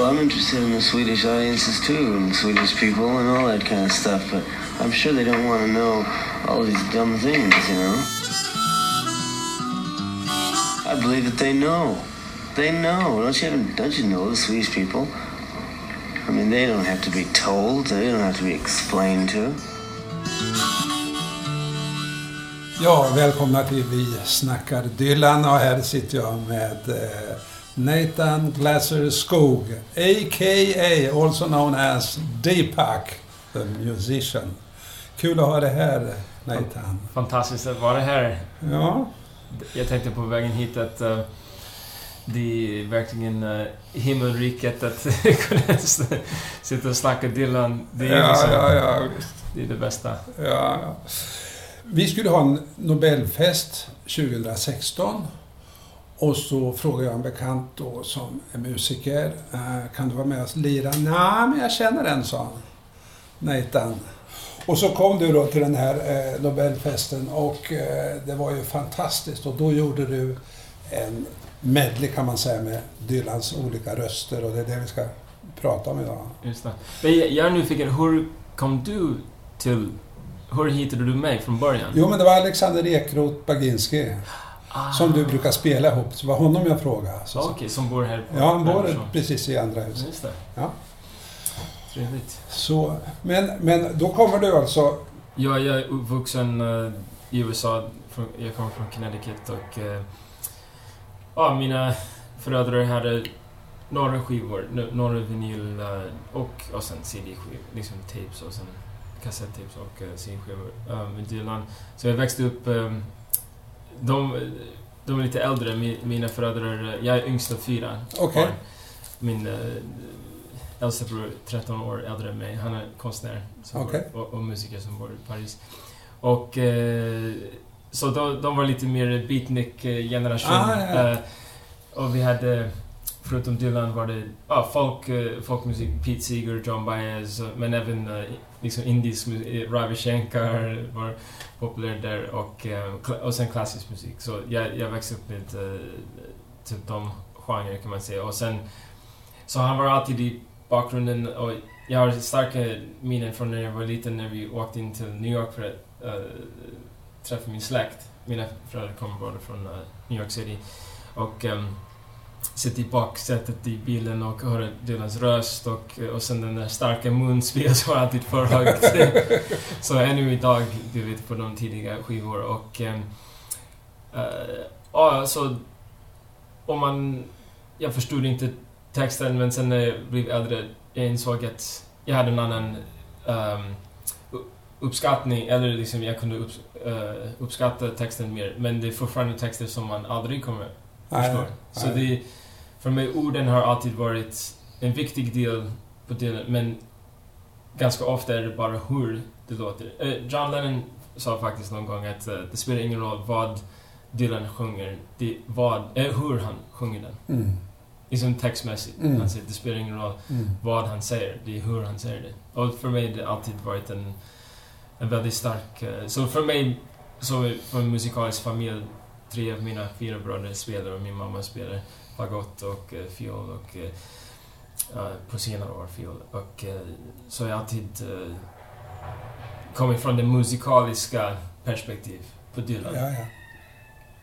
Well, I'm interested in the Swedish audiences too, and Swedish people and all that kind of stuff, but I'm sure they don't want to know all these dumb things, you know? I believe that they know. They know. Don't you, don't you know the Swedish people? I mean, they don't have to be told. They don't have to be explained to. Ja, välkomna till Vi snackar Dylan och här sitter jag med eh, Nathan Glasser Skog, a.k.a. also known as Deepak, the musician. Kul att ha dig här, Nathan. Fantastiskt att vara här. Ja. Jag tänkte på vägen hit att uh, det är verkligen uh, himmelriket att kunna sitta och snacka Dylan. Det är, ja, liksom, ja, ja, det, är det bästa. Ja, Vi skulle ha en Nobelfest 2016 och så frågade jag en bekant då som är musiker. Eh, kan du vara med och lira? Nej, men jag känner en, sa han. Nathan. Och så kom du då till den här eh, Nobelfesten och eh, det var ju fantastiskt. Och då gjorde du en medley kan man säga med Dylans olika röster och det är det vi ska prata om idag. Just det. Men jag är nyfiken, hur kom du till... Hur hittade du mig från början? Jo, men det var Alexander Ekroth Baginski. Ah. Som du brukar spela ihop. Så det var honom jag frågade. Okej, okay, som bor här på Ja, han bor precis i andra huset. Just det. Ja. Trevligt. Så, men, men då kommer du alltså... Ja, jag är uppvuxen uh, i USA. Jag kommer från Connecticut och... Uh, ja, mina föräldrar hade några skivor, några vinyl uh, och, och sen CD-skivor. Liksom tapes och sen kassettapes och CD-skivor med Dylan. Så jag växte upp de, de är lite äldre, mina föräldrar. Jag är yngst av fyra okay. Min äh, äldsta bror 13 år äldre än mig. Han är konstnär okay. bor, och, och, musiker som bor i Paris. Och äh, så de, de, var lite mer beatnik-generation. Ah, ja. äh, och vi hade, förutom Dylan var det ah, folk, eh, folkmusik, Pete Seeger, John Baez, eh, men även eh, liksom indisk musik, Ravi Shankar var populär där och, och sen klassisk musik. Så jag, jag växte upp med typ de genrerna kan man säga. Och sen, så han var alltid i bakgrunden och jag har starka minnen från när jag var liten när vi åkte in till New York för att uh, träffa min släkt. Mina föräldrar kommer båda från uh, New York City. Och um, sitta i baksätet i bilen och höra Dylans röst och, och sen den där starka munspel som var alltid för högt. så ännu idag, du vet, på de tidiga skivor och... Äh, ja, så... Om man... Jag förstod inte texten men sen när jag blev äldre, jag insåg att jag hade en annan um, uppskattning, eller liksom jag kunde upp, uh, uppskatta texten mer. Men det är fortfarande texter som man aldrig kommer förstå. Så det för mig, orden har alltid varit en viktig del på delen, men ganska ofta är det bara hur det låter. Uh, John Lennon sa faktiskt någon gång att uh, det spelar ingen roll vad Dylan sjunger, det vad, uh, hur han sjunger den. Mm. Liksom textmässigt. Mm. Han säger, det spelar ingen roll mm. vad han säger, det är hur han säger det. Och för mig har det alltid varit en, en väldigt stark... så för mig, så från en musikalisk familj, tre av mina fyra bröder spelar och min mamma spelar fagott och eh, fiol och eh, på senare år fiol. Och eh, så har jag alltid eh, kommit från det musikaliska perspektiv på Dylan. Ja, ja.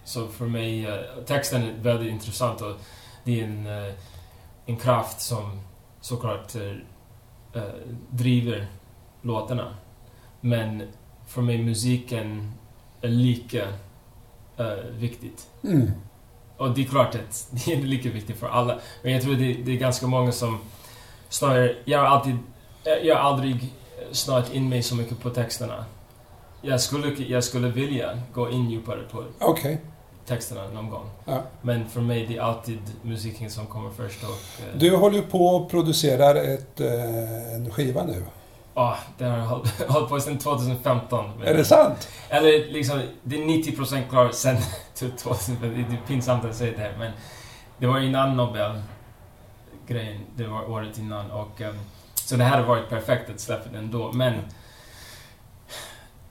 Så för mig, eh, texten är väldigt intressant och det är en, eh, en kraft som såklart eh, driver låtarna. Men för mig musiken är lika viktigt. Mm. Och det är klart att det är lika viktigt för alla. Men jag tror det, det är ganska många som snarare... Jag har alltid... Jag har aldrig snöat in mig så mycket på texterna. Jag skulle, jag skulle vilja gå in djupare på okay. texterna någon gång. Ja. Men för mig det är alltid musiken som kommer först och... Eh, du håller på och producerar ett, eh, en skiva nu. Ja, oh, det har jag hållit på sedan 2015. Är det sant? Eller liksom, det är 90% klar sen 2015. Det är pinsamt att säga det här, men det var innan Nobel-grejen. Det var året innan och... Um, så det hade varit perfekt att släppa den då, men...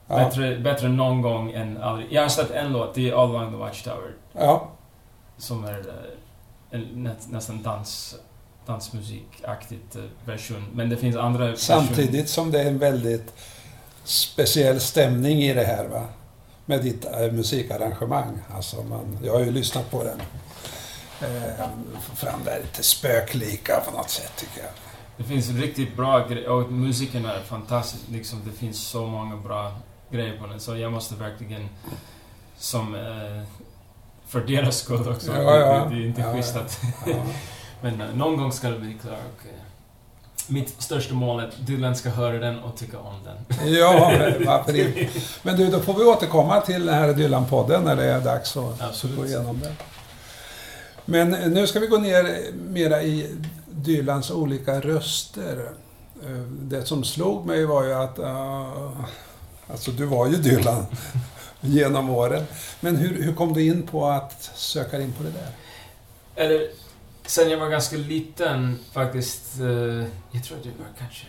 Ja. Bättre, bättre någon gång än aldrig. Jag har släppt en låt, det är All Along the Watchtower. Ja. Som är uh, en, nä, nästan dans dansmusikaktigt eh, version. Men det finns andra. Samtidigt som det är en väldigt speciell stämning i det här va? Med ditt äh, musikarrangemang. Alltså man, jag har ju lyssnat på den. Eh, fram det här lite spöklika på något sätt tycker jag. Det finns riktigt bra grejer och musiken är fantastisk. Liksom, det finns så många bra grejer på den. Så jag måste verkligen, som eh, för deras skull också. Ja, ja. Det, det är inte Ja, schysst att... Men eh, någon gång ska det bli klart. Och, eh, mitt största mål är att Dylan ska höra den och tycka om den. Ja, varför inte? Men du, då får vi återkomma till den här Dylan-podden när det är dags att Absolut. gå igenom den. Men nu ska vi gå ner mera i Dylans olika röster. Eh, Det som slog mig var ju att... Uh, alltså, du var ju Dylan genom åren. Men hur, hur kom du in på att söka in på det där? Eller, sen jag var ganska liten faktiskt. Eh, jag tror det var kanske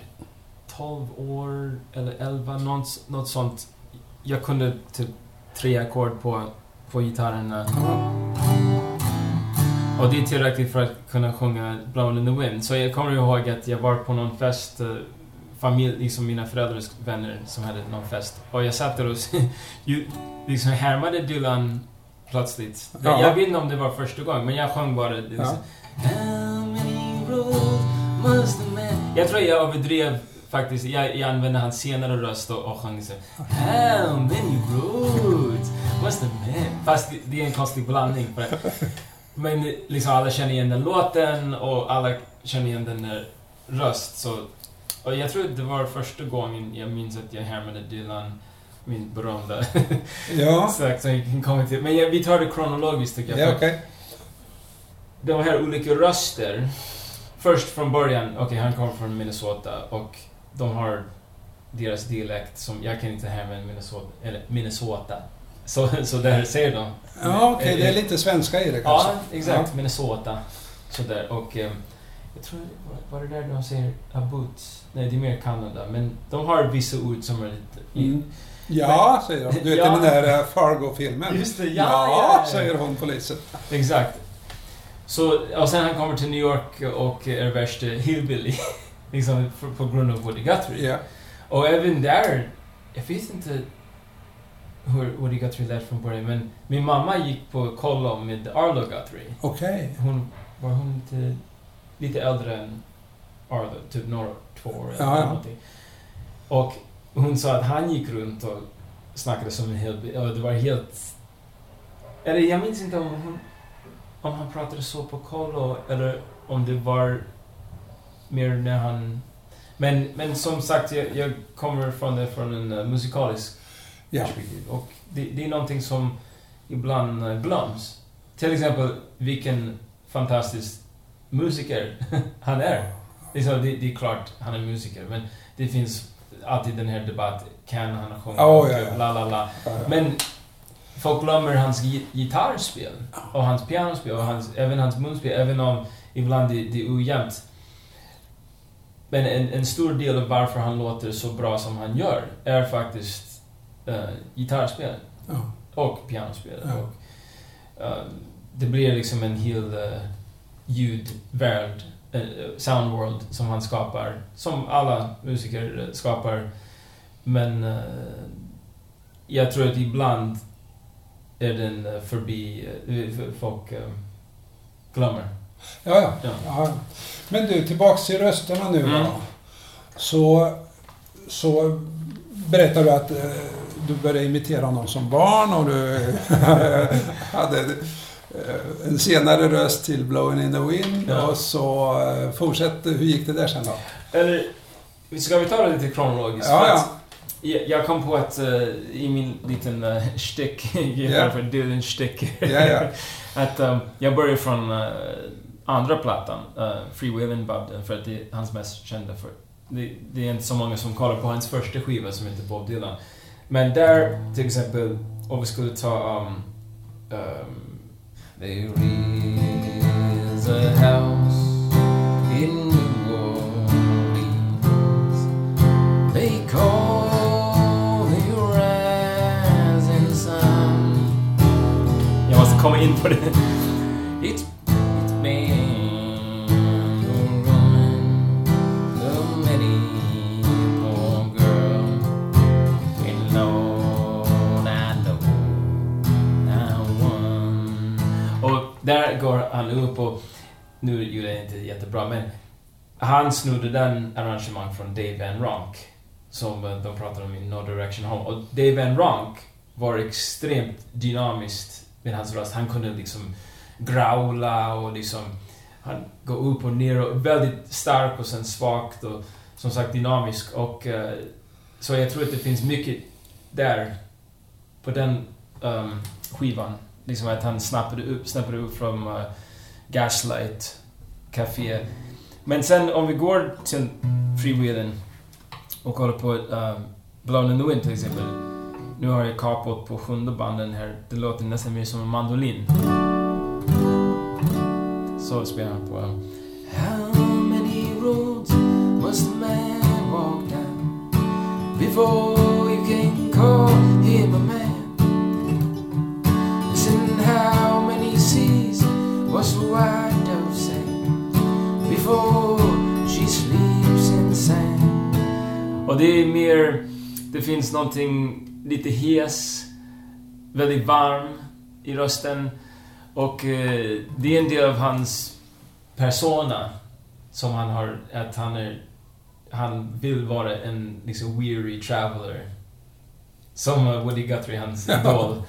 12 år eller 11, något, något sånt. Jag kunde typ tre ackord på, på gitarren. Och det är tillräckligt för att kunna sjunga Blown in the Wind. Så jag kommer ihåg att jag var på någon fest, eh, familj, liksom mina föräldrars vänner som hade någon fest. Och jag satt där och liksom härmade Dylan plötsligt. Ja. Jag vet inte om det var första gången, men jag sjöng bara... Liksom, Ja. Jag tror jag överdrev faktiskt. Jag, jag använde hans senare röst och, och sjöng så How many roads must a man... Fast det, är en konstig blandning. Men liksom alla känner igen den låten och alla känner igen den där röst. Så, och jag tror det var första gången jag minns att jag härmade Dylan, min berömda Ja, sak som jag kan komma till. Men jag, vi tar det kronologiskt tycker jag. ja okej. De här olika röster. Först från början, okej han kommer från Minnesota och de har deras dialekt som jag kan inte härma Minnesota, eller Minnesota. Så, så där säger de. Ja, okej. Det är lite svenska i det kanske. Ja, exakt. Minnesota. Sådär. Och eh, jag tror, var, var det där de säger abut? Nej, det är mer Kanada. Men de har vissa ord som är lite... Mm. Ja, säger de. Du vet Ja. den där eh, Fargo-filmen? Just det, ja, ja, ja, ja. säger hon polisen. Exakt. Så, och sen han kommer till New York och är värsta hillbilly. liksom för, på grund av Woody Guthrie. Ja. Och även där, jag vet inte hur Woody Guthrie lät från början, men min mamma gick på kollo med Arlo Guthrie. Okej. Hon, var hon inte lite äldre än Arlo, typ några, två år eller ja. någonting. Och hon sa att han gick runt och snackade som en hillbilly, och det var helt... Eller jag minns inte om hon, om han pratade så på kollo, eller om det var mer när han... Men, men som sagt, jag, jag kommer från det från en eh, musikalisk Ja. perspektiv. Och det, det är någonting som ibland eh, glöms. Till exempel vilken fantastisk musiker han är. Liksom, det, det är klart han är musiker, men det finns alltid den här debatten. Kan han sjunga? Oh, ja, ja. Bla, bla. Ja, ja. Men folk glömmer hans gi- gitarrspel och hans pianospel och hans, även hans munspel, även om ibland det, det är ojämnt. Men en, en stor del av varför han låter så bra som han gör är faktiskt uh, gitarrspel Ja. och pianospel. Ja. Och, eh, det blir liksom en hel uh, ljudvärld, uh, sound world, som han skapar. Som alla musiker eh, skapar. Men eh, jag tror att ibland är den eh, förbi, uh, folk uh, glömmer. Ja, ja. Ja. ja. Men du, tillbaks till rösterna nu Mm. Så, så berättar du att eh, du började imitera honom som barn och du hade eh, en senare röst till Blowing in the Wind Ja. och så eh, fortsätter, hur gick det där sen då? Eller, ska vi ta det lite kronologiskt? Ja, ja. Jag, kom på att eh, i min liten uh, stick, Ja. för Dylan stick, Ja, ja. att um, jag börjar från eh, andra plattan, uh, Free Willin' Bob för att det är hans mest kända för. Det, det är inte så många som kollar på hans första skiva som heter Bob Dylan. Men där, till exempel, om vi skulle ta... Um, um, There is a house in New Orleans They call komma in på det. It's, Och där går han upp och... Nu gjorde jag inte jättebra, men... Han snodde den arrangemang från Dave Van Ronk. Som de pratade om i No Direction Home. Och Dave Van Ronk var extremt dynamiskt med hans röst. Han kunde liksom growla och liksom han gå upp och ner och väldigt stark och sen svagt och som sagt dynamisk och uh, så jag tror att det finns mycket där på den um, skivan. Liksom att han snappade upp, snappade upp från uh, Gaslight Café. Men sen om vi går till Freewheelen och kollar på uh, Blown in the Wind till exempel. Nu har jag kapat på sjunde banden här. Det låter nästan mer som en mandolin. Så spelar han på. How many roads must a man walk down before you can call him a man? Listen, how many seas must a white dove sail before she sleeps in sand? Och det är mer, det finns någonting lite hes, väldigt varm i rösten. Och eh, det är en del av hans persona som han har, att han är... Han vill vara en liksom weary traveler. Som Woody Guthrie, hans idol.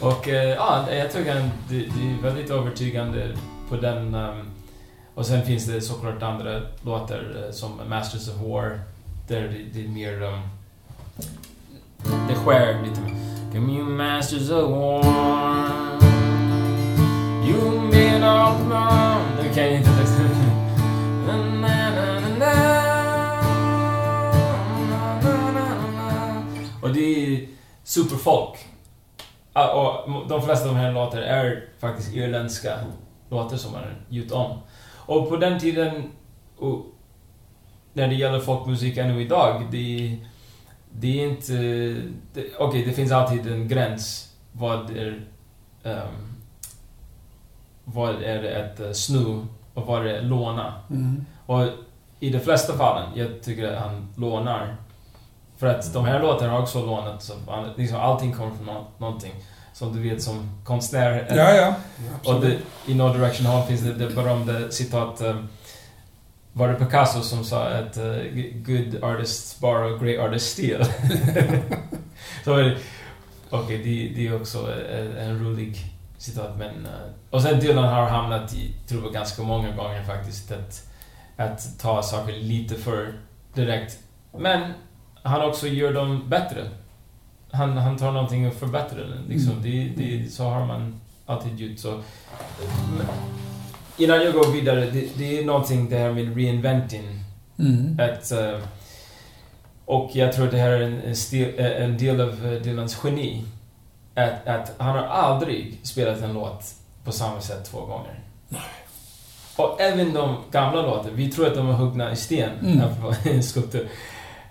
Och eh, ja, jag tycker han, det, det är väldigt övertygande på den. Um, och sen finns det såklart andra låtar eh, som Masters of War. Där det, det är mer... Um, det skär lite mer. Give me Masters of War. You made up wrong. Nu kan jag inte texten. Och det är superfolk. Ah, och de flesta av de här låtarna är faktiskt irländska låtar som man har gjort om. Och på den tiden, och när det gäller folkmusik ännu idag, det, det är inte... Okej, det finns alltid en gräns vad är... ehm, vad är ett uh, snu och vad är låna. Mm. Och i de flesta fallen, jag tycker att han lånar. För att de här låtarna har också lånat, så liksom allting kommer från nå- någonting. Som du vet som konstnär. Ja, ja. Och Absolut. det, i No Direction Hall finns det, det berömda citat um, var det Picasso som sa att uh, good artists borrow, great artists steal. så är det, okej, det, det är också en, en rolig citat men... uh, och sen Dylan har hamnat i, tror jag, ganska många gånger faktiskt att, att ta saker lite för direkt. Men han också gör dem bättre. Han, han tar någonting och förbättrar den. Liksom. Mm. Det, det, så har man alltid gjort. Så. Men innan jag går vidare, det, det är någonting det här med reinventing. Mm. Att, eh, och jag tror att det här är en, stil, eh, en del av eh, Dylans geni. Att, att han har aldrig spelat en låt på samma sätt två gånger. Och även de gamla låtarna, vi tror att de är huggna i sten, Mm. en skulptur.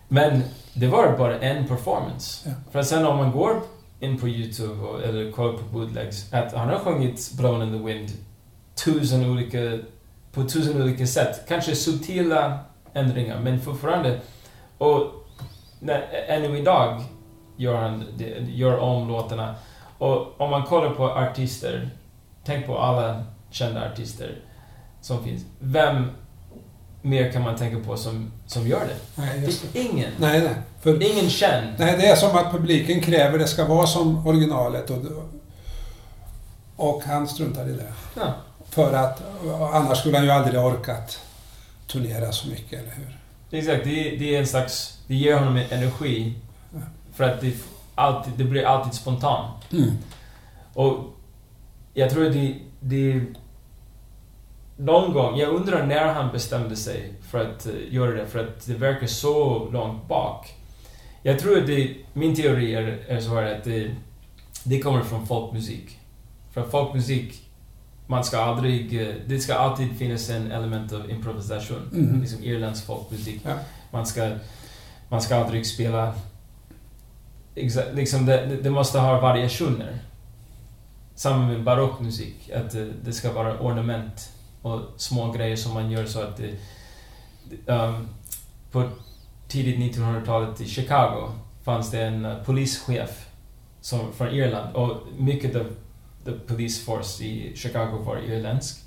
Men det var bara en performance. Ja. För sen om man går in på YouTube och, eller kollar på bootlegs, att han har sjungit Blown in the Wind tusen olika, på tusen olika sätt. Kanske subtila ändringar, men fortfarande. Och när, ännu idag gör han gör om låtarna. Och om man kollar på artister, tänk på alla kända artister som finns. Vem mer kan man tänka på som, som gör det? Nej, Det är ingen. Nej, nej. För, Ingen känd. nej, det är som att publiken kräver det ska vara som originalet och, och han struntar i det. Ja. För att annars skulle han ju aldrig ha orkat turnera så mycket, eller hur? Exakt, det, det är en slags... Det ger honom en energi. För att det, alltid, det blir alltid spontant. Mm. Och jag tror det, det... Någon gång, jag undrar när han bestämde sig för att eh, göra det, för att det verkar så långt bak. Jag tror att det, min teori är, är så här att det, det kommer från folkmusik. För folkmusik, man ska aldrig... eh, Det ska alltid finnas en element av improvisation. Mhm. Liksom irländsk folkmusik. Ja. Man ska... Man ska aldrig spela... Exa, liksom det, det- måste ha variationer. Samma med barockmusik. Att det, det ska vara ornament och små grejer som man gör så att det... ehm, på tidigt 1900-talet i Chicago fanns det en eh, polischef som, från Irland och mycket av the police force i Chicago var irländsk.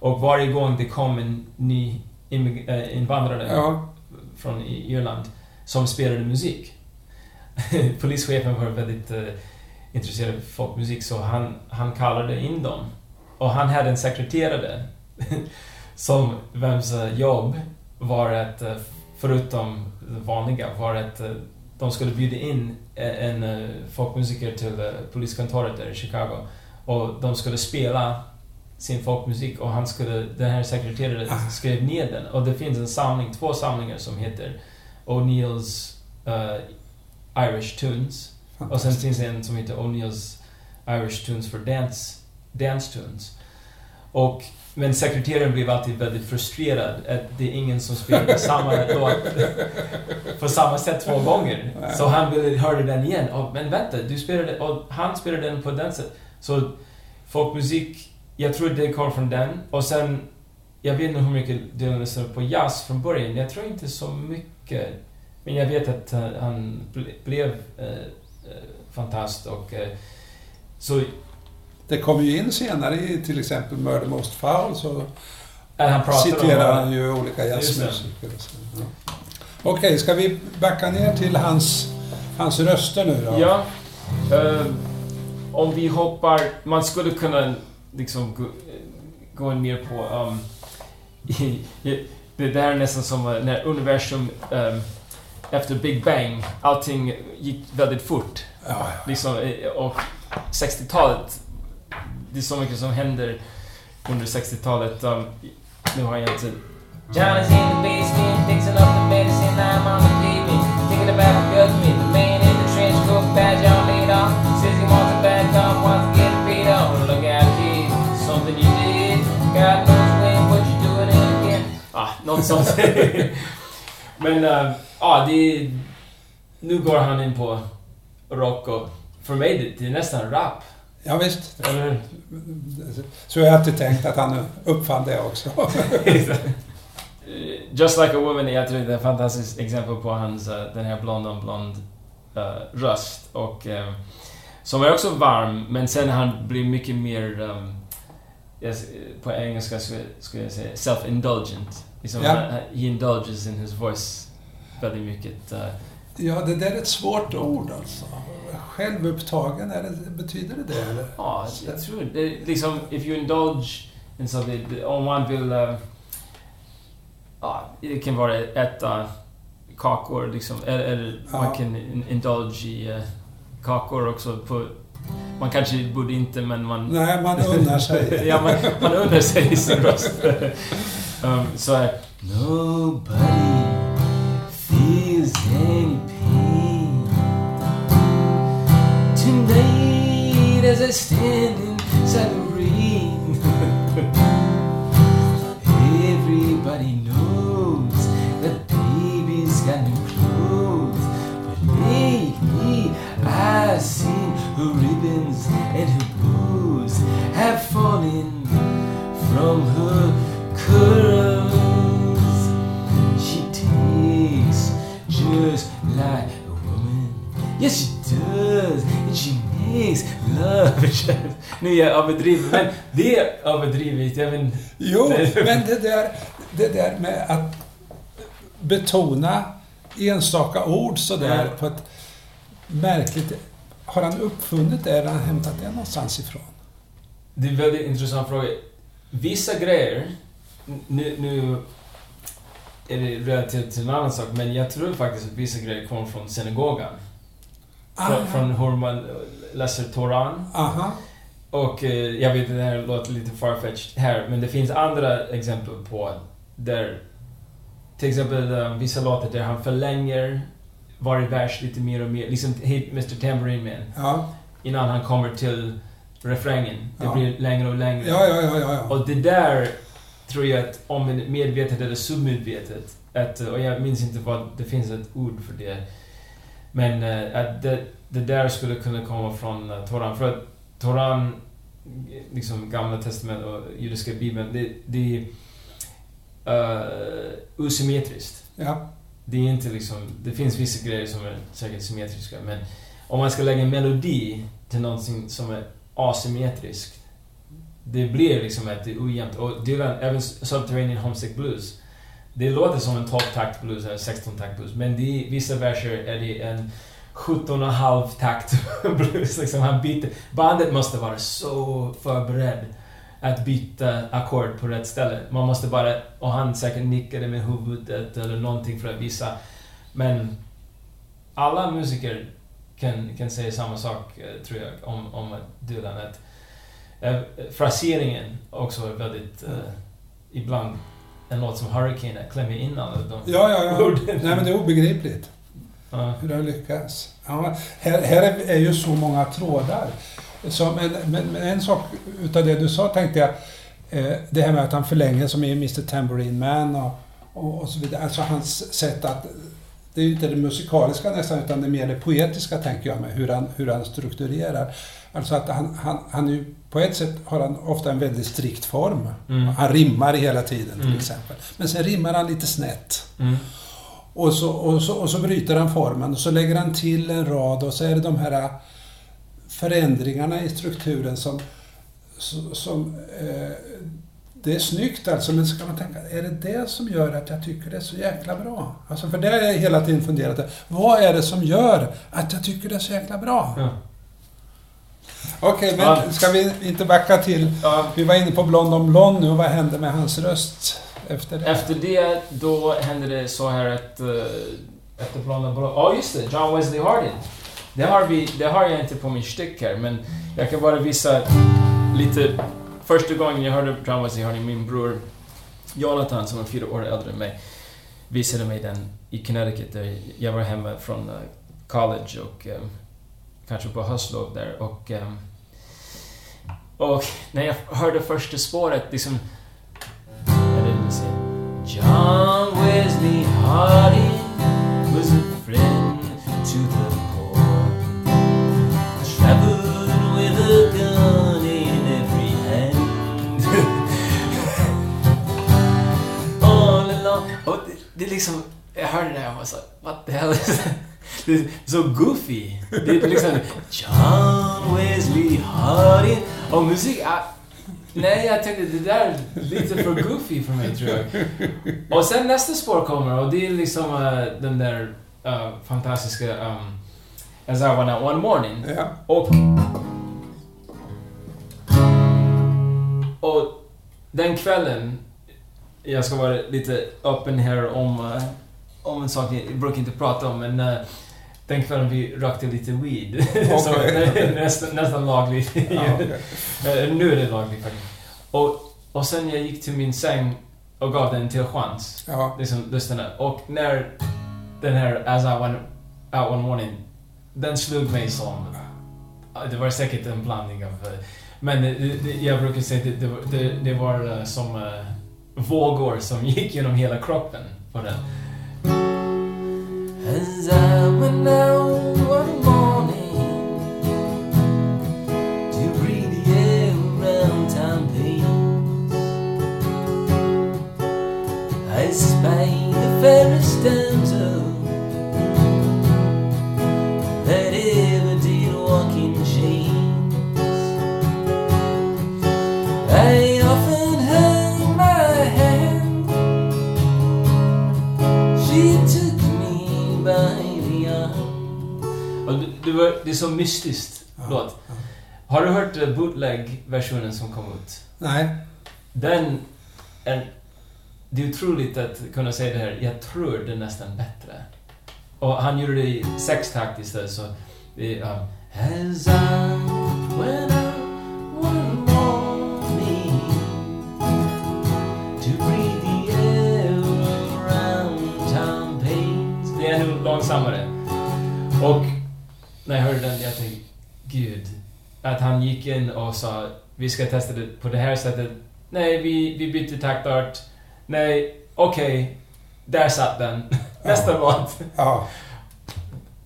Och varje gång det kom en ny eh, invandrare Ja, från Irland som spelade musik. Polischefen var väldigt eh, intresserad av folkmusik så han, han kallade in dem. Och han hade en sekreterare som vems jobb var att, eh, förutom det vanliga, var att de skulle bjuda in en folkmusiker till poliskontoret där i Chicago. Och de skulle spela sin folkmusik och han skulle, den här sekreteraren Ah. skrev ner den. Och det finns en samling, två samlingar som heter O'Neills eh, Irish Tunes. Och sen finns en som heter O'Neills Irish Tunes for Dance, dance Tunes. Och, men sekreteraren blev alltid väldigt frustrerad att det är ingen som spelar samma låt på samma sätt två gånger. Så han ville höra den igen. Och, men vänta, du spelade, och han spelade den på den sättet. Så folkmusik, jag tror det kom från den. Och sen, jag vet inte hur mycket Dylan lyssnade på jazz från början. Jag tror inte så mycket. Men jag vet att han ble, blev eh, eh, fantast och... Eh, så Det kommer ju in senare i till exempel Murder Most Foul så han citerar om... han ju olika jazzmusiker. Ja. Okej, ska vi backa ner till hans, hans röster nu då? Ja. eh, om vi hoppar... Man skulle kunna liksom gå, gå ner på... Um, det där är nästan som när universum um, efter Big Bang, allting gick väldigt fort. Ja, ja. Liksom, eh, och 60-talet, det är så mycket som händer under 60-talet. Um, nu har jag inte... Johnny's in the basement, fixing up the medicine. I'm on the pavement, thinking about the judgment. Något sånt. Men, uh, ja, det är, Nu går han in på rock och för mig det, det är nästan rap. ja visst. Eller? Så jag har alltid tänkt att han uppfann det också. Eh, Just like a woman, jag tror det är ett fantastiskt exempel på hans, eh, den här blond on blond eh, röst. Och, eh, som är också varm, men sen han blir mycket mer, um, på engelska skulle, skulle jag säga, self-indulgent. Liksom, Ja. han- he indulges in his voice väldigt mycket. eh, Ja, det där är ett svårt ord alltså. Självupptagen, är det, betyder det det eller? Ja, jag tror det. Liksom, if you indulge in something, om man vill... eh, Ja, det kan vara äta kakor liksom. Eller, Ja. man kan in- indulge i eh, kakor också på... Man kanske borde inte, men man... Nej, man unnar sig. ja, man, man undrar sig i sin röst. um, så här... Nobody feels any pain tonight as I stand inside the rain. Everybody knows that baby's got new clothes, but lately I've seen her ribbons and her bows have fallen from her Yes, she does. And she makes love. Nu är jag överdriven, men det är överdrivet. Jag inte- Jo, men det där, det där med att betona enstaka ord sådär Ja. på ett märkligt... Har han uppfunnit det eller har han hämtat det någonstans ifrån? Det är en väldigt intressant fråga. Vissa grejer, nu, nu är det relativt till en annan sak, men jag tror faktiskt att vissa grejer kommer från synagogan. Från, Aha. från hur man läser Toran. Aha. Och eh, jag vet att det här låter lite farfetched här, men det finns andra exempel på där... Till exempel eh, vissa låtar där han förlänger varje vers lite mer och mer. Liksom Hey Mr Tambourine Man. Ja. Innan han kommer till refrängen. Det Ja. blir längre och längre. Ja, ja, ja, ja, ja. Och det där tror jag att om medvetet eller submedvetet, att, och jag minns inte vad, det finns ett ord för det. Men eh, att det, det där skulle kunna komma från uh, Toran. För att Toran, liksom Gamla Testamentet och judiska bibeln, det, det är uh, osymmetriskt. ja. Det är inte liksom, det finns vissa grejer som är säkert symmetriska men om man ska lägga en melodi till någonting som är asymmetriskt. Det blir liksom ett ojämnt... Och Dylan, även Subterranean Homesick Blues. Det låter som en 12-takt blues eller 16-takt blues, men i vissa verser är det en 17,5 takt blues. Liksom han byter. Bandet måste vara så förberedd att byta ackord på rätt ställe. Man måste bara... Och han säkert nickade med huvudet eller någonting för att visa. Men alla musiker kan, kan säga samma sak, eh, tror jag, om, om Dylan. Att, äh, fraseringen också är väldigt... Äh, ibland en låt som Hurricane klämmer in alla de Ja, ja, ja. Nej, men det är obegripligt Ja. hur det har lyckats. Ja, här, här är, är ju så många trådar. Så, men, men, men en sak utav det du sa tänkte jag, eh, det här med att han förlänger som i Mr Tambourine Man och, och, och så vidare. Alltså hans sätt att... Det är ju inte det musikaliska nästan, utan det är mer det poetiska tänker jag med, hur han, hur han strukturerar. Alltså att han, han, han är ju, på ett sätt har han ofta en väldigt strikt form. Mm. Han rimmar hela tiden till Mm. exempel. Men sen rimmar han lite snett. Mm. Och så, och, så, och så bryter han formen och så lägger han till en rad och så är det de här förändringarna i strukturen som... som, som eh, det är snyggt alltså, men så kan man tänka, är det det som gör att jag tycker det är så jäkla bra? Alltså för det har jag hela tiden funderat Vad är det som gör att jag tycker det är så jäkla bra? Ja. Okej, men Ja. ska vi inte backa till... Ja. Vi var inne på Blond on Blond nu och vad hände med hans röst efter det? Efter det, då hände det så här att... Uh, efter planen... Ja, just det! John Wesley Harding. Det har, vi, det har jag inte på min styck här, men jag kan bara visa lite... Första gången jag hörde John Wesley Harding, min bror Jonathan, som är fyra år äldre än mig, visade mig den i Connecticut. Där jag var hemma från eh, college och um, kanske på höstlov där. Och, um, och när jag hörde första spåret, liksom... Jag vet inte säga. John Wesley Harding was a friend to the det, är liksom... Jag hörde det här och var så what the hell is that? Det är så goofy. Det är liksom John Wesley Harding. Och musik... ah, Nej, jag tänkte det där är lite för goofy för mig tror jag. Och sen nästa spår kommer och det är liksom eh, den där eh, fantastiska um, As I went out one morning. Ja. Och... Och den kvällen, jag ska vara lite öppen här om, eh, om en sak jag brukar inte prata om, men eh, den kvällen vi rökte lite weed. Så det är nästan, nästan lagligt. Ja, okej. Eh, nu är det lagligt faktiskt. Och, och sen jag gick till min säng och gav den till chans. ja. Liksom, lyssnarna. Och när den här As I went out one morning, den slog mig som... ja, Det var säkert en blandning av... Men det, det, jag brukar säga att det, det, var- som vågor som gick genom hela kroppen på den. Det, det, var, det är så mystiskt Ja, låt. ja. Har du hört eh, bootleg-versionen som kom ut? Nej. Den är... Det är otroligt att kunna säga det här. Jag tror den är nästan bättre. Och han gjorde det i sextakt istället, så... Det um, As I went out one morning To breathe the air around town Pains Det är långsammare. Och när jag hörde den, jag tänkte, gud. Att han gick in och sa, vi ska testa det på det här sättet. Nej, vi, vi bytte taktart. Nej, okej. Där satt den. Nästa låt. Ja.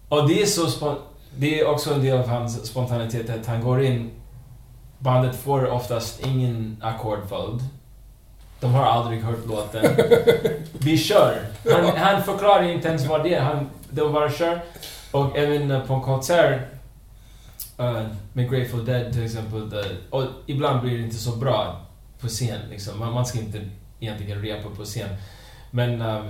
Och det är så spon- Det är också en del av hans spontanitet att han går in... Bandet får oftast ingen ackordföljd. De har aldrig hört låten. Vi kör! Han, han förklarar inte ens vad det är. Han, de bara kör. Och även eh, på en konsert uh, med Grateful Dead till exempel. Där, och ibland blir det inte så bra på scen. Liksom. Man, man ska inte egentligen repa på scen. Men um,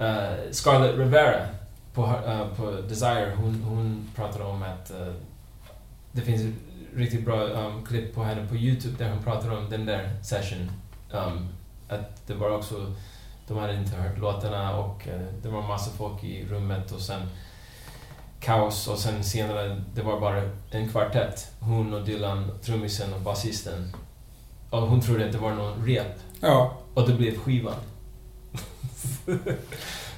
uh, Scarlett Rivera på, uh, på Desire, hon, hon pratade om att uh, det finns ett riktigt bra um, klipp på henne på Youtube där hon pratar om den där session. Um, att det var också, de hade inte hört låtarna och uh, det var massa folk i rummet och sen kaos och sen senare, det var bara en kvartett. Hon och Dylan, trummisen och basisten. Och hon trodde att det var någon rep. Ja. Och det blev skivan.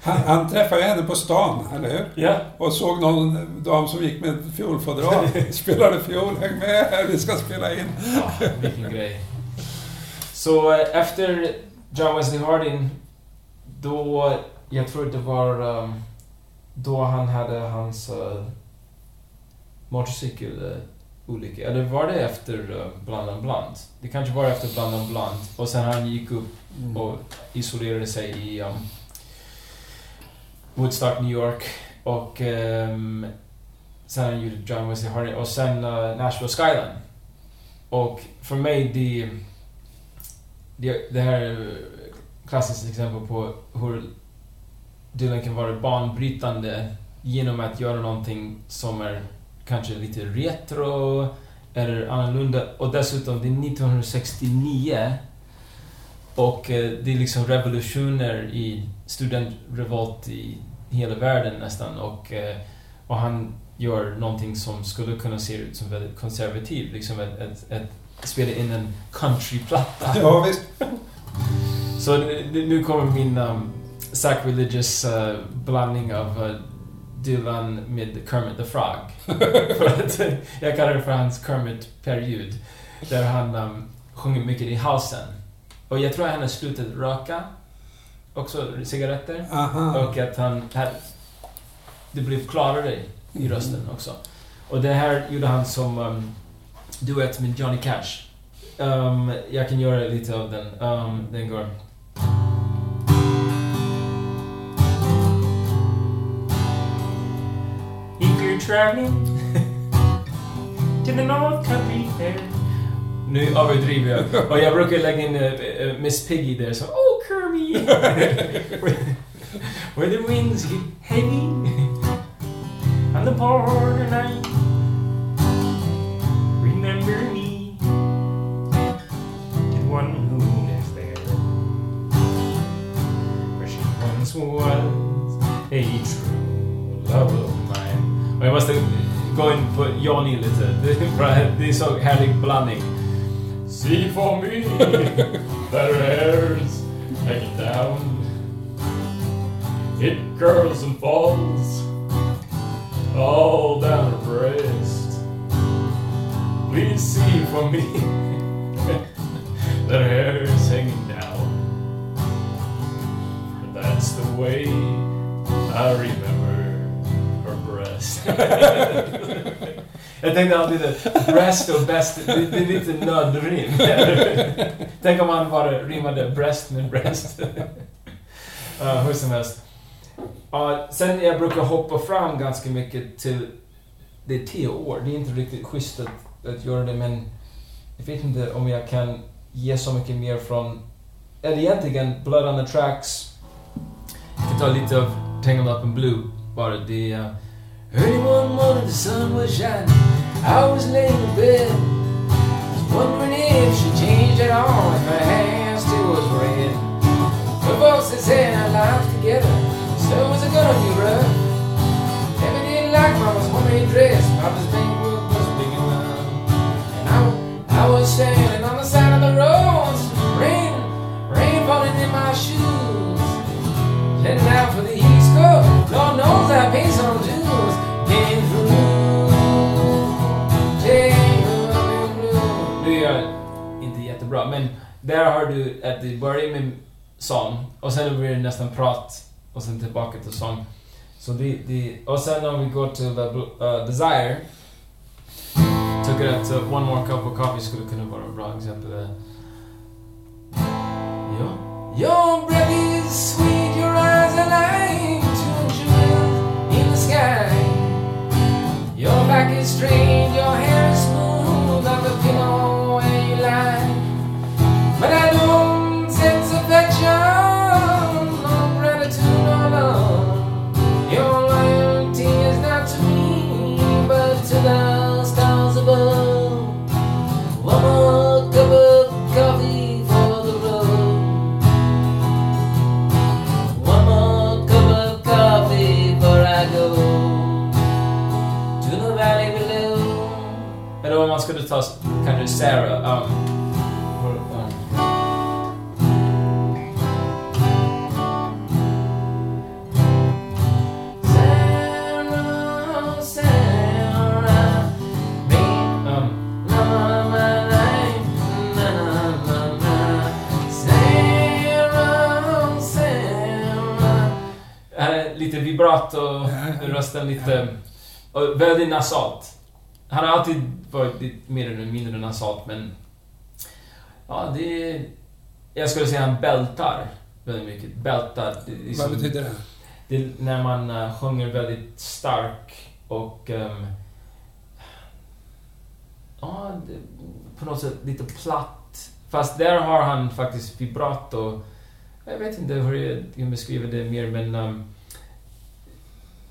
Han, han träffade henne på stan, eller hur? Ja. Och såg någon dam som gick med fiolfodral. Spelade fiol, häng med här, vi ska spela in. Ja, vilken grej. Så eh, efter John Wesley Harding, då, jag tror det var um, då han hade hans uh, motorcykelolycka. Eller var det efter uh, Bland and Bland? Det kanske var efter Bland and Bland. Och sen han gick upp och isolerade sig i um, Woodstock, New York. Och um, sen han gjorde John Wesley Harding och sen uh, Nashville Skyline. Och för mig, det, det, det här är klassiskt exempel på hur Dylan kan vara banbrytande genom att göra någonting som är kanske lite retro eller annorlunda. Och dessutom, det är 1969 och eh, det är liksom revolutioner i studentrevolt i hela världen nästan. Och, eh, och han gör någonting som skulle kunna se ut som väldigt konservativt. Liksom ett, ett, ett spela in en countryplatta. Ja, visst. Så nu- nu kommer min um, sacrilegious uh, blandning av uh, Dylan med Kermit the Frog. för att, jag kallar det för hans Kermit-period. Där han um, sjunger mycket i halsen. Och jag tror att han har slutat röka. Också cigaretter. Aha. Och att han... Här, det blev klarare i rösten också. Och det här gjorde han som um, duett med Johnny Cash. Um, jag kan göra lite av den. Um, den går... traveling to the North Country Fair Nu överdriver jag. Och jag brukar lägga in uh, uh, Miss Piggy där så Oh Kirby! Where the winds hit heavy on the border night Johnny lite. Det. See for me her hair's hanging down It curls and falls all down her breast. Please see for me that her hair is hanging down. That's the way I remember her breast. Jag tänkte alltid att breast och best, det, det är lite nödrim. Tänk om han bara rimmade breast med breast. uh, hur som helst. Uh, sen jag brukar hoppa fram ganska mycket till... Det är tio år. Det är inte riktigt schysst att, att göra det, men jag vet inte om jag kan ge så mycket mer från... Eller egentligen, Blood on the Tracks. Jag kan ta lite av Tangled Up in Blue, bara. Det är... Early one morning the sun was shining. I was laying in bed Was wondering if she changed at all If her hair still was red. Her had said our lives together so was it gonna be rough? Never did like mama's homemade dress Papa's bankbook was big enough. And I, I was standing där har du att det börjar med sång och sen blir det nästan prat och sen tillbaka till sång. Så det, det, och sen om vi går till the, uh, Desire tycker att uh, One More Cup of Coffee skulle kunna vara ett bra exempel. där. Ja. Your breath is sweet, your eyes are like two jewels in the sky. Your back is strange, your but I don't sense affection, no gratitude, no love. Your loyalty is not to me, but to the stars above. One more cup of coffee for the road. One more cup of coffee before I go to the valley below. Jag om to toss kind of Sarah, um, Ja, ja. rösten lite... Och väldigt nasalt. Han har alltid varit mer eller mindre nasalt, men... Ja, det... är- Jag skulle säga han bältar väldigt mycket. Bältar. det är Vad liksom- betyder det? det är när man uh, sjunger väldigt stark och... ehm, ja, på något sätt lite platt. Fast där har han faktiskt vibrato. Jag vet inte hur jag kan beskriva det mer, men... Um,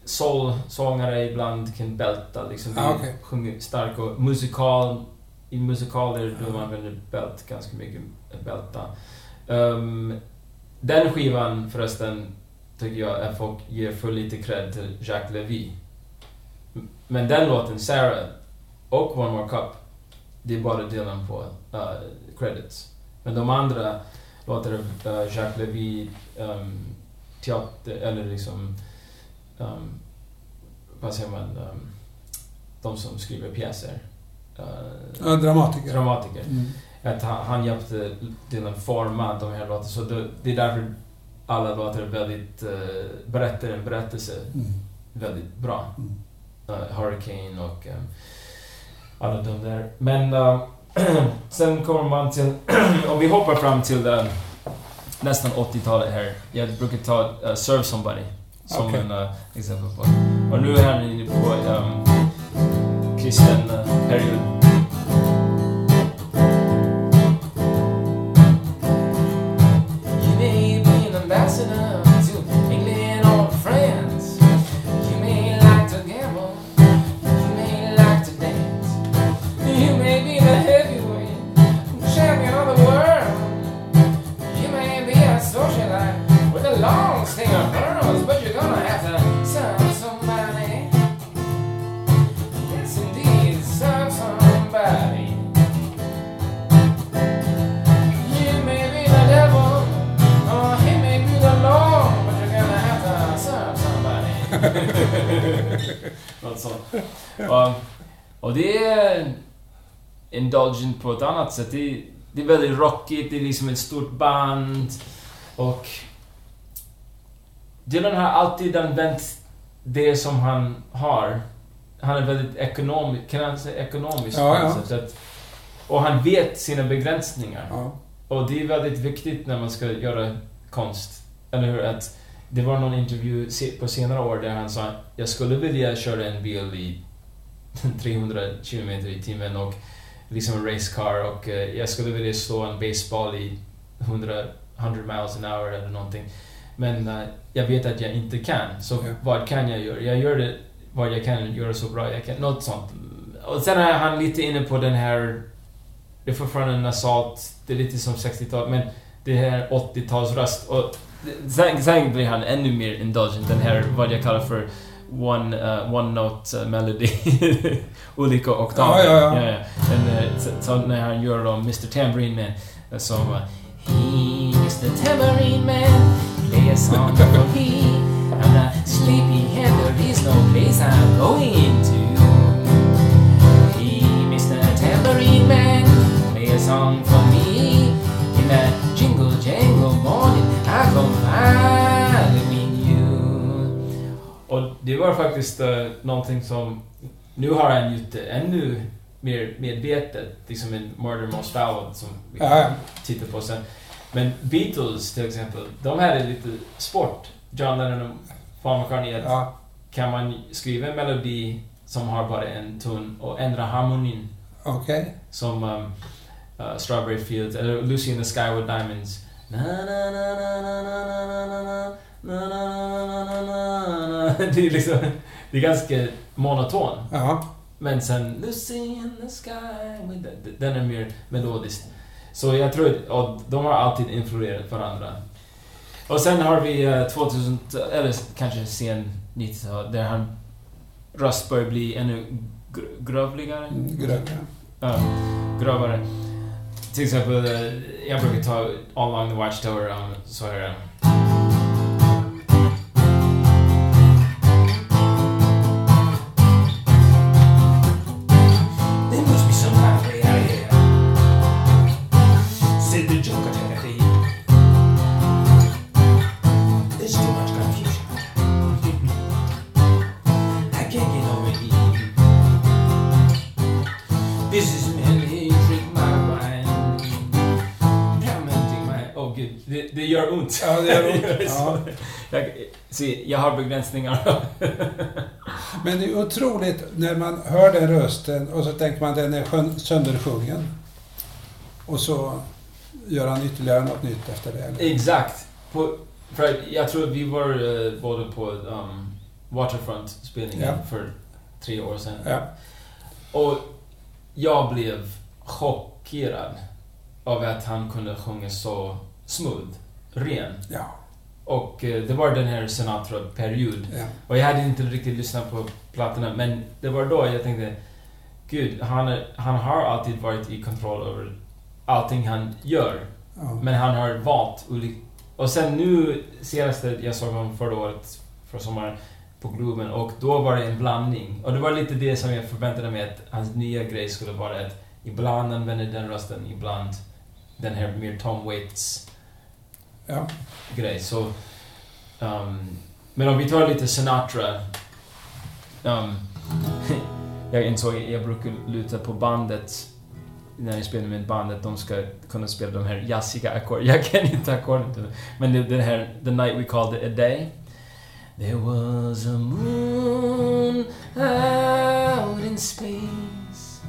Soul-sångare ibland kan bälta, liksom. Ah, okej. sjunger starkt och musikal... I musikaler då man använder bält ganska mycket, bälta. Um, den skivan förresten tycker jag att folk ger för lite cred till Jacques Levy. Men den låten, Sarah, och One More Cup, det är bara Dylan på uh, credits. Men de andra låtar av uh, Jacques Levy, um, teater, eller liksom... Um, vad säger man? Um, de som skriver pjäser. Uh, Ja, dramatiker. dramatiker. Mm. Att han, han hjälpte Dylan forma de här låtarna. Så det, det är därför alla låtar är väldigt, uh, berättar en berättelse Mm. väldigt bra. Mm. Uh, Hurricane och um, alla de där. Men uh, sen kommer man till, om vi hoppar fram till uh, nästan 80-talet här. Jag brukar ta uh, Serve Somebody som Okej. en uh, exempel på. Och nu är han inne på um, kristen uh, period. På ett annat sätt. Det är, det är väldigt rockigt, det är liksom ett stort band. Och Dylan har alltid använt det som han har. Han är väldigt ekonomisk, kan man säga ekonomisk Ja, ja. Att- Och han vet sina begränsningar. Ja. Och det är väldigt viktigt när man ska göra konst. Eller hur? Att det var någon intervju på senare år där han sa jag skulle vilja köra en bil i 300 km i timmen och liksom en racecar och eh, jag skulle vilja slå en baseball i 100, 100 miles an hour eller någonting. Men eh, jag vet att jag inte kan. Så Ja. vad kan jag göra? Jag gör det vad jag kan göra så bra jag kan. Något sånt. Och sen är han lite inne på den här... Det är fortfarande nasalt, det är lite som 60-tal, men det här 80-talsröst. Och sen, sen blir han ännu mer indulgent. Den här, vad jag kallar för one, uh, one note uh, melody. Olika oktaver. Ja, ja, ja. Den, eh, så, så när han gör då Mr Tambourine Man, eh, som... uh, He, Mr Tambourine Man, play a song for me. I'm not sleepy and there is no place I'm going to. He, Mr Tambourine Man, play a song for me. In that jingle jangle morning I go you. Och det var faktiskt uh, någonting som... Nu har han gjort det ännu mer medvetet, liksom en Murder Most Foul som vi Ja, ja. tittar på sen. Men Beatles till exempel, de hade lite sport. John Lennon och Paul McCartney, ja. kan man skriva en melodi som har bara en ton och ändra harmonin Okej. som um, uh, Strawberry Fields eller Lucy in the Sky with Diamonds. Na, na, na, na, na, na, na, na, na, na, na, na, na. Det är liksom, det är ganska monoton. Ja. Men sen Lucy in the sky with the, Den är mer melodisk. Så jag tror att de har alltid influerat varandra. Och sen har vi eh, 2000, eller kanske sen 90-tal, där han röst börjar bli ännu gr- grövligare. Grövre. Ja, grövare. Till exempel, eh, jag brukar ta All Along the Watchtower, så här. Ont. Ja, det gör ont. Ja. jag, se, jag har begränsningar. Men det är otroligt när man hör den rösten och så tänker man den är söndersjungen. Och så gör han ytterligare något nytt efter det. Exakt. På, för jag tror vi var eh, båda på um, Waterfront-spelningen Ja. för tre år sedan. Ja. Och jag blev chockerad av att han kunde sjunga så smooth, ren. Ja. Och eh, det var den här Sinatra-period. ja. Och jag hade inte riktigt lyssnat på plattorna, men det var då jag tänkte Gud, han, är, han har alltid varit i kontroll över allting han gör. ja. Men han har valt olika... Och sen nu, senaste jag såg honom förra året, för sommaren, på Globen, och då var det en blandning. Och det var lite det som jag förväntade mig att hans nya grej skulle vara att ibland använder den rösten, ibland den här mer Tom Waits ja. grej. Så, um, men om vi tar lite Sinatra. Um, jag insåg att jag brukar luta på bandet när jag spelar med bandet. De ska kunna spela de här jazziga ackorden. Jag kan inte ackorden. Men det, det här The Night We Called It A Day. There was a moon out in space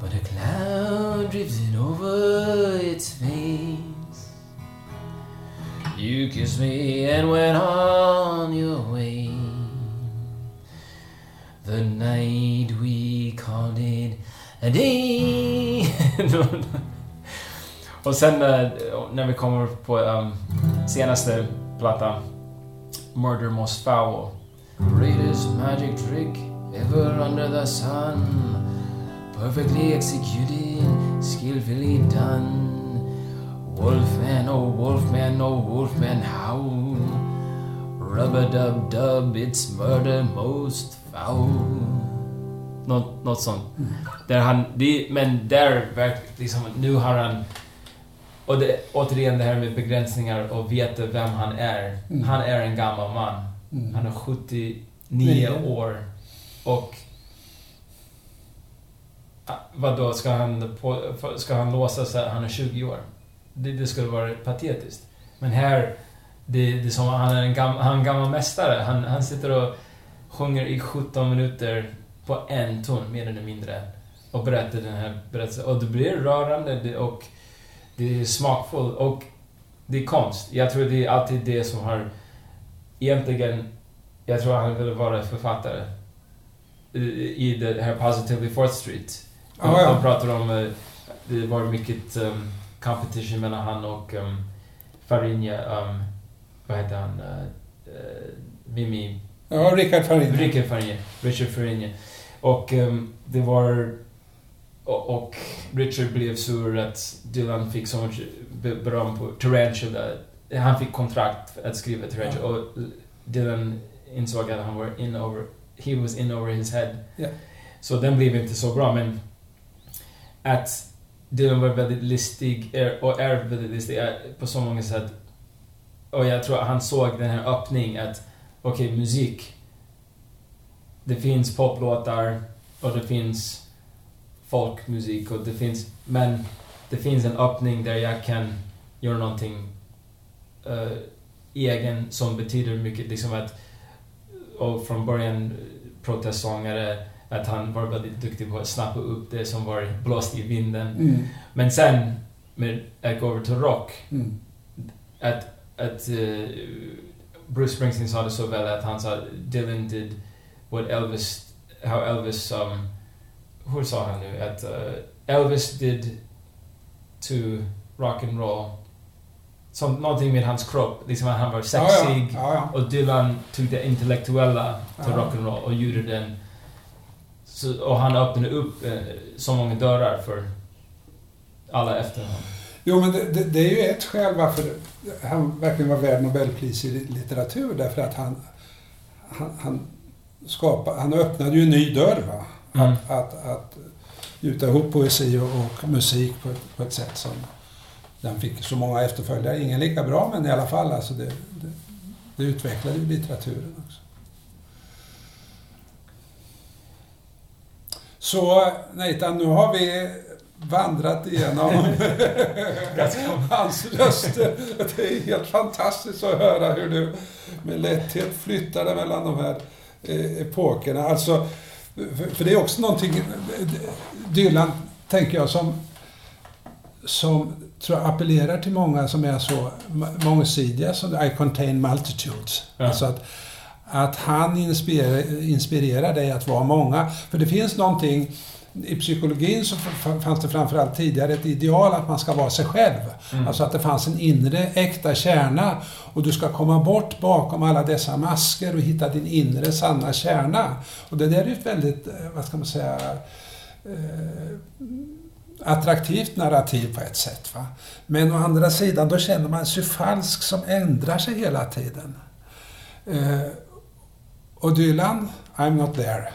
But a cloud drifted over its face You kissed me and went on your way. The night we called it a day. Och sen eh, när vi kommer på um, senaste plattan Murder Most Foul. Greatest magic trick ever under the sun. Perfectly executed, skillfully done Wolfman, oh Wolfman, oh Wolfman, how Rub-a-dub-dub, it's murder most foul Något, något sånt. Där han, det, men där, liksom, nu har han... Och det, återigen det här med begränsningar och veta vem han är. Mm. Han är en gammal man. Mm. Han är 79 Nio. år. Och... Ah, Vadå, ska han, på, ska han låsa sig? Han är 20 år. Det, det skulle vara patetiskt. Men här, det, det är som han är en gammal, han gammal mästare. Han, han sitter och sjunger i 17 minuter på en ton, mer eller mindre. Och berättar den här berättelsen. Och det blir rörande och det är smakfullt och det är konst. Jag tror det är alltid det som har... Egentligen, jag tror han ville vara författare. I det här Positively Fourth Street. De, Ja, ja. de pratar om... eh, Det var mycket um, competition mellan han och um, Farinha. Um, vad heter han? Uh, Mimi... Ja, Rickard Farin. Richard Farinha. Richard Farinha. Och um, det var... Och, och Richard blev sur att Dylan fick så mycket be- beröm på Tarantula. Han fick kontrakt att skriva Tarantula Ja. och Dylan insåg att han var in over... He was in over his head. Ja. Så den blev inte så bra, men... Att Dylan var väldigt listig är- och är väldigt listig eh, på så många sätt. Och jag tror att han såg den här öppningen att okej, musik. Det finns poplåtar och det finns folkmusik och det finns... Men det finns en öppning där jag kan göra någonting uh, egen som betyder mycket. Liksom att... Och från början protestsångare, att han var väldigt duktig på att snappa upp det som var blåst i vinden. Mm. Men sen, med att gå över till rock, Mm. att, att eh, Bruce Springsteen sa det så väl att han sa Dylan did what Elvis, how Elvis, um, hur sa han nu? Att eh, Elvis did to rock and roll som någonting med hans kropp, liksom att han var sexig Ja, ja. ja, och Dylan tog det intellektuella till Ja. rock'n'roll och gjorde den så, och han öppnade upp eh, så många dörrar för alla efter honom. Jo, men det, det, det är ju ett skäl varför han verkligen var värd Nobelpris i litteratur. Därför att han, han, han, skapade, han öppnade ju en ny dörr. Va? Mm. Att, att, att gjuta ihop poesi och, och musik på ett, på ett sätt som den fick så många efterföljare. Ingen lika bra, men i alla fall. Alltså det, det, det utvecklade ju litteraturen också. Så Nathan, nu har vi vandrat igenom hans röster. Det är helt fantastiskt att höra hur du med lätthet flyttar dig mellan de här eh, epokerna. Alltså, för det är också någonting, Dylan, tänker jag, som, som tror jag appellerar till många som är så mångsidiga som I contain multitudes. Ja. Alltså att, att han inspirerar, inspirerar dig att vara många. För det finns någonting i psykologin så fanns det framförallt tidigare ett ideal att man ska vara sig själv. Mm. Alltså att det fanns en inre äkta kärna och du ska komma bort bakom alla dessa masker och hitta din inre sanna kärna. Och det där är ju ett väldigt, eh, vad ska man säga, eh, attraktivt narrativ på ett sätt. Va? Men å andra sidan, då känner man sig falsk som ändrar sig hela tiden. Och Dylan, I'm not there.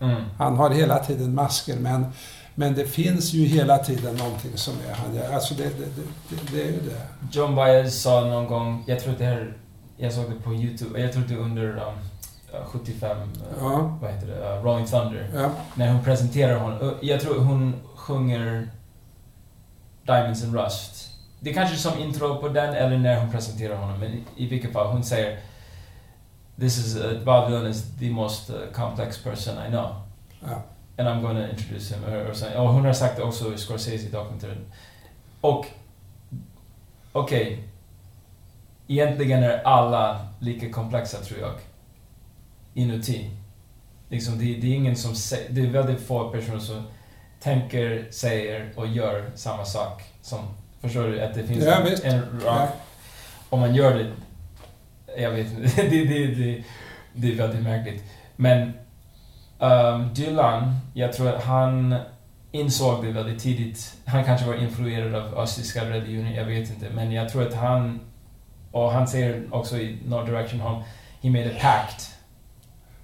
Mm. Han har hela tiden masker, men, men det finns ju hela tiden någonting som är han. Alltså det, det, det, det, är ju det. John Baez sa någon gång, jag tror att det här, jag såg det på YouTube, jag tror att det under um, 75, uh, Ja. vad heter det, uh, Rolling Thunder. Ja, När hon presenterar honom, uh, jag tror hon sjunger Diamonds and Rust. Det är kanske som intro på den eller när hon presenterar honom, men i, i vilket fall, hon säger This is, uh, Bob Dylan is the most uh, complex person I know. ja. And I'm gonna introduce him. Or, or. Och hon har sagt det också i Scorsese-dokumentären. Och... Okej. Egentligen är alla lika komplexa, tror jag. Inuti. Liksom, det, det är ingen som säger... Det är väldigt få personer som tänker, säger och gör samma sak. Som, förstår du? Att det finns Ja, en, en Ja. rak... Om man gör det... Jag vet inte. det, det, det, det är väldigt märkligt. Men Um, Dylan, jag tror att han insåg det väldigt tidigt. Han kanske var influerad av östtyska religioner, jag vet inte. Men jag tror att han, och han säger också i No Direction Home, he made a pact.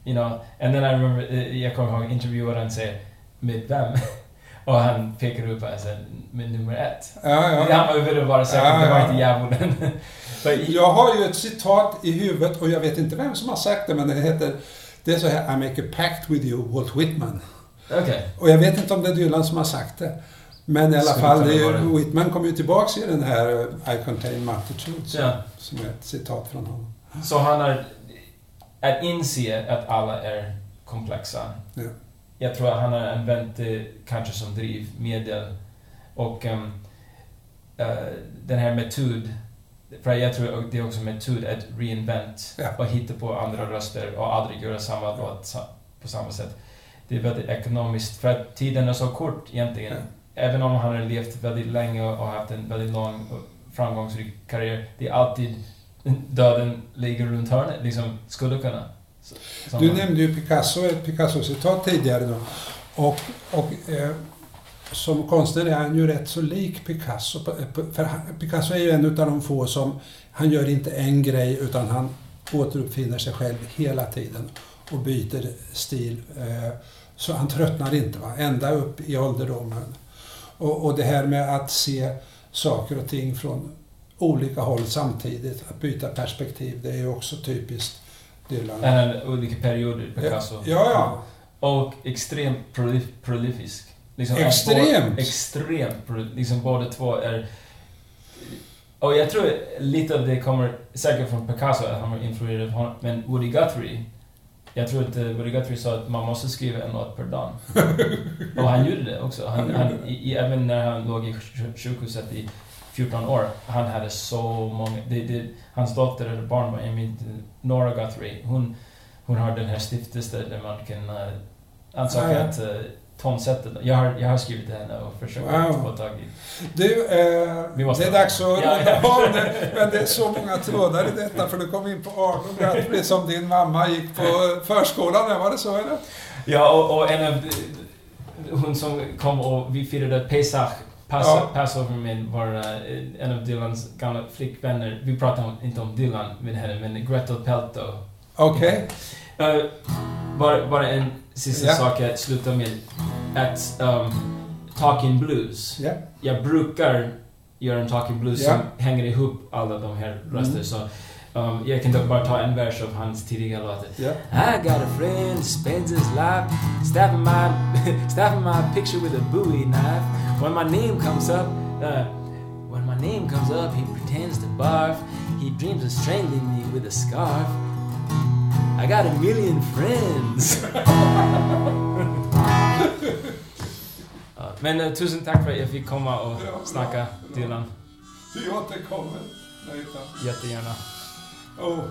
You know, and then I remember, eh, jag kommer ihåg intervjuaren säger, med vem? och han pekar upp säger, med nummer ett. Ja, ja. Han var ju bara säker, Ja, det var ja. inte djävulen. Jag har ju ett citat i huvudet och jag vet inte vem som har sagt det, men det heter det är så här, I make a pact with you, Walt Whitman. Okej. Och jag vet inte om det är Dylan som har sagt det. Men i alla Skulle fall, är, det. Whitman kommer ju tillbaks i den här I contain multitudes, Ja. som är ett citat från honom. Så han har... Att inse att alla är komplexa. Ja. Jag tror att han har använt det kanske som drivmedel. Och um, eh, den här metod... För jag tror det är också metod att reinvent Ja. och hitta på andra röster och aldrig göra samma låt på samma sätt. Det är väldigt ekonomiskt, för att tiden är så kort egentligen. Ja. Även om han har levt väldigt länge och haft en väldigt lång och framgångsrik karriär, det är alltid döden ligger runt hörnet, liksom, skulle kunna. Som- Du nämnde ju Picasso, ett Picasso-citat tidigare då. Och, och eh, som konstnär är han ju rätt så lik Picasso. För Picasso är ju en utav de få som, han gör inte en grej utan han återuppfinner sig själv hela tiden och byter stil. Eh, så han tröttnar inte, va? ända upp i ålderdomen. Och, och det här med att se saker och ting från olika håll samtidigt, att byta perspektiv, det är ju också typiskt Dylan. Har olika perioder, Picasso. Ja, ja. Och extremt prolif prolifisk. Liksom, Extremt. Både, extremt. Liksom båda två är... Och jag tror lite av det kommer säkert från Picasso, att han var influerad av honom. Men Woody Guthrie, jag tror att eh, Woody Guthrie sa att man måste skriva en låt per dag. och han gjorde det också. Han, han, i, även när han låg i sj- sjukhuset i 14 år, han hade så många... Det, det, hans dotter eller barnbarn, jag minns Nora Guthrie, hon, hon har den här stiftelsen där man kan uh, ansöka Ah, ja. att uh, tonsätta Jag har, jag har skrivit till henne och försökt Wow. få tag i... Du, eh, Vi måste- det är dags att runda ja. av det. Men det är så många trådar i detta för du kom in på Arnold Guthrie som din mamma gick på förskolan var det så eller? Ja, och, och en av... Hon som kom och vi firade Pesach Pass, Ja. Passover med var eh, en av Dylans gamla flickvänner. Vi pratar inte om Dylan med henne, men Gretel Pelto. Okej. Eh, bara, bara en sista Ja. sak jag slutar med. Att um, Talking Blues. Ja. Jag brukar göra en Talking Blues Ja. som hänger ihop alla de här röster. Mm. Så um, jag kan dock bara ta en vers av hans tidiga låtar. Ja. I got a friend spends his life stabbing my stabbing my picture with a Bowie knife. When my name comes up, uh, when my name comes up, he pretends to barf. He dreams of strangling me with a scarf. I got a million friends. men uh, tusen tack för att jag fick komma och ja, snacka, bra, bra. Dylan. Du återkommer, Nathan. Jättegärna. Oh.